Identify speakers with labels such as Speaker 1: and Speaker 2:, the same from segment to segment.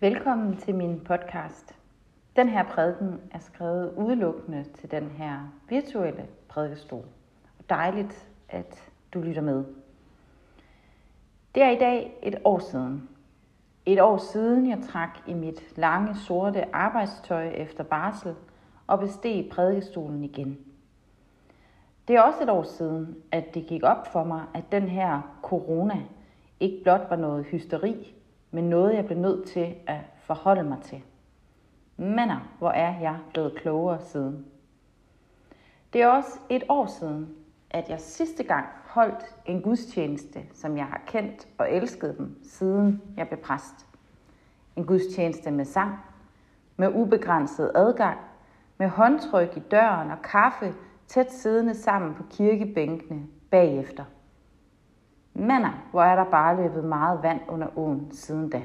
Speaker 1: Velkommen til min podcast. Den her prædiken er skrevet udelukkende til den her virtuelle prædikestol. Dejligt, at du lytter med. Det er i dag et år siden. Et år siden jeg trak i mit lange sorte arbejdstøj efter barsel og besteg prædikestolen igen. Det er også et år siden, at det gik op for mig, at den her corona ikke blot var noget hysteri, men noget, jeg blev nødt til at forholde mig til. Mander, hvor er jeg blevet klogere siden. Det er også et år siden, at jeg sidste gang holdt en gudstjeneste, som jeg har kendt og elsket dem, siden jeg blev præst. En gudstjeneste med sang, med ubegrænset adgang, med håndtryk i døren og kaffe tæt siddende sammen på kirkebænkene bagefter. Mander, hvor er der bare løbet meget vand under åen siden da.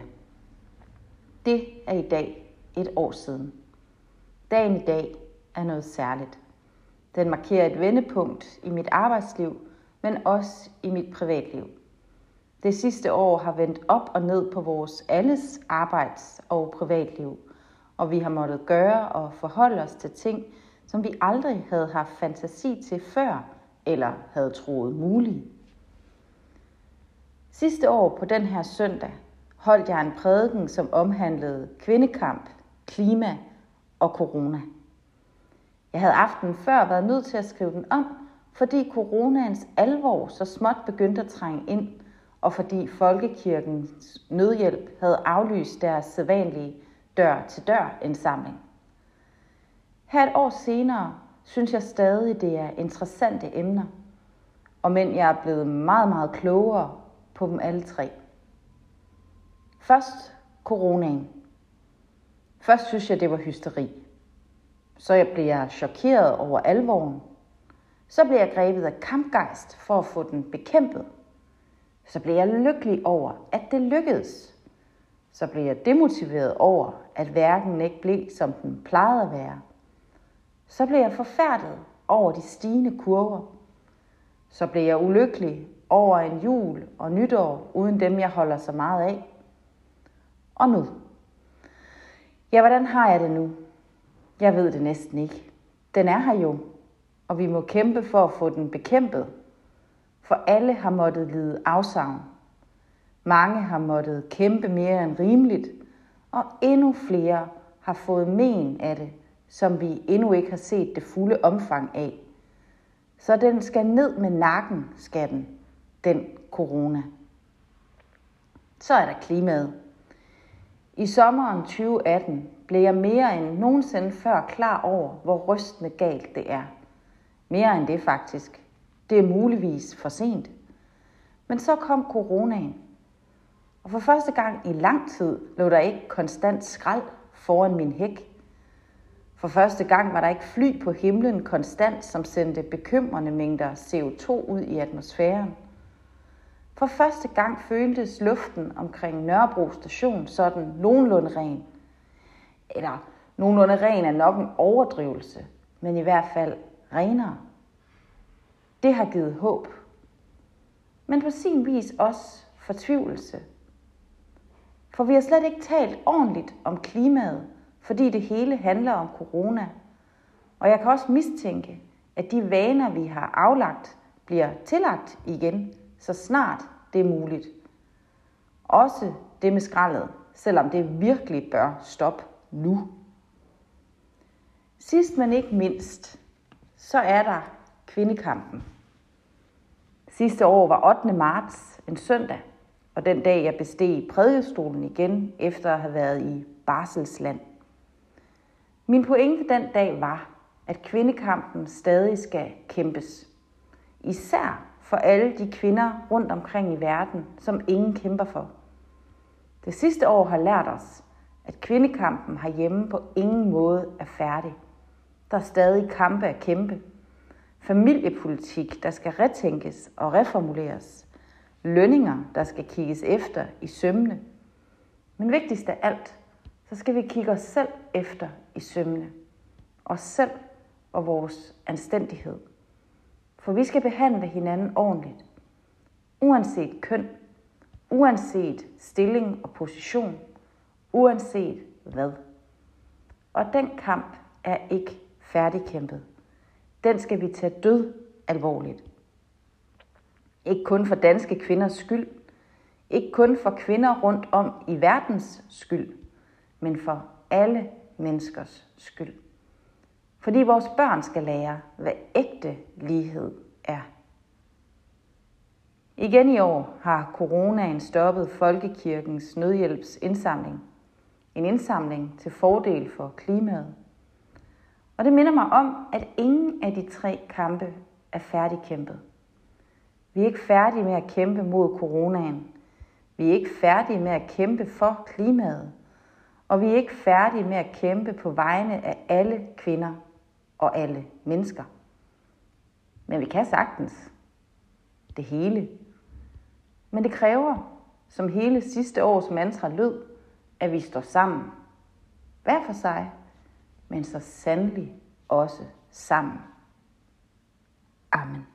Speaker 1: Det er i dag et år siden. Dagen i dag er noget særligt. Den markerer et vendepunkt i mit arbejdsliv, men også i mit privatliv. Det sidste år har vendt op og ned på vores alles arbejds- og privatliv, og vi har måttet gøre og forholde os til ting, som vi aldrig havde haft fantasi til før eller havde troet mulige. Sidste år på den her søndag holdt jeg en prædiken, som omhandlede kvindekamp, klima og corona. Jeg havde aftenen før været nødt til at skrive den om, fordi coronaens alvor så småt begyndte at trænge ind, og fordi Folkekirkens nødhjælp havde aflyst deres sædvanlige dør-til-dør indsamling. Her et år senere synes jeg stadig, det er interessante emner, og men jeg er blevet meget, meget klogere på dem alle tre. Først coronaen. Først synes jeg, det var hysteri. Så jeg blev jeg chokeret over alvoren. Så blev jeg grebet af kampgejst for at få den bekæmpet. Så blev jeg lykkelig over, at det lykkedes. Så blev jeg demotiveret over, at verden ikke blev, som den plejede at være. Så blev jeg forfærdet over de stigende kurver. Så blev jeg ulykkelig over en jul og nytår uden dem, jeg holder så meget af. Og nu. Ja, hvordan har jeg det nu? Jeg ved det næsten ikke. Den er her jo, og vi må kæmpe for at få den bekæmpet. For alle har måttet lide afsavn. Mange har måttet kæmpe mere end rimeligt, og endnu flere har fået men af det, som vi endnu ikke har set det fulde omfang af. Så den skal ned med nakken, skal den, den corona. Så er der klimaet. I sommeren 2018 blev jeg mere end nogensinde før klar over, hvor rystende galt det er. Mere end det faktisk. Det er muligvis for sent. Men så kom coronaen. Og for første gang i lang tid lå der ikke konstant skrald foran min hæk. For første gang var der ikke fly på himlen konstant, som sendte bekymrende mængder CO2 ud i atmosfæren. For første gang føltes luften omkring Nørrebro station sådan nogenlunde ren. Eller nogenlunde ren er nok en overdrivelse, men i hvert fald renere. Det har givet håb. Men på sin vis også fortvivlelse. For vi har slet ikke talt ordentligt om klimaet, fordi det hele handler om corona. Og jeg kan også mistænke, at de vaner, vi har aflagt, bliver tillagt igen, så snart det er muligt. Også det med skraldet, selvom det virkelig bør stoppe nu. Sidst men ikke mindst, så er der kvindekampen. Sidste år var 8. marts en søndag, og den dag jeg besteg prædikestolen igen efter at have været i barselsland. Min pointe den dag var, at kvindekampen stadig skal kæmpes. Især for alle de kvinder rundt omkring i verden, som ingen kæmper for. Det sidste år har lært os, at kvindekampen herhjemme på ingen måde er færdig. Der er stadig kampe at kæmpe. Familiepolitik, der skal retænkes og reformuleres. Lønninger, der skal kigges efter i sømne. Men vigtigst af alt, så skal vi kigge os selv efter i sømne. Os selv og vores anstændighed. For vi skal behandle hinanden ordentligt. Uanset køn, uanset stilling og position, uanset hvad. Og den kamp er ikke færdigkæmpet. Den skal vi tage død alvorligt. Ikke kun for danske kvinders skyld, ikke kun for kvinder rundt om i verdens skyld, men for alle menneskers skyld. Fordi vores børn skal lære, hvad ægte lighed er. Igen i år har coronaen stoppet Folkekirkens nødhjælpsindsamling. En indsamling til fordel for klimaet. Og det minder mig om, at ingen af de tre kampe er færdigkæmpet. Vi er ikke færdige med at kæmpe mod coronaen. Vi er ikke færdige med at kæmpe for klimaet. Og vi er ikke færdige med at kæmpe på vegne af alle kvinder og alle mennesker. Men vi kan sagtens det hele. Men det kræver, som hele sidste års mantra lød, at vi står sammen. Hver for sig, men så sandelig også sammen. Amen.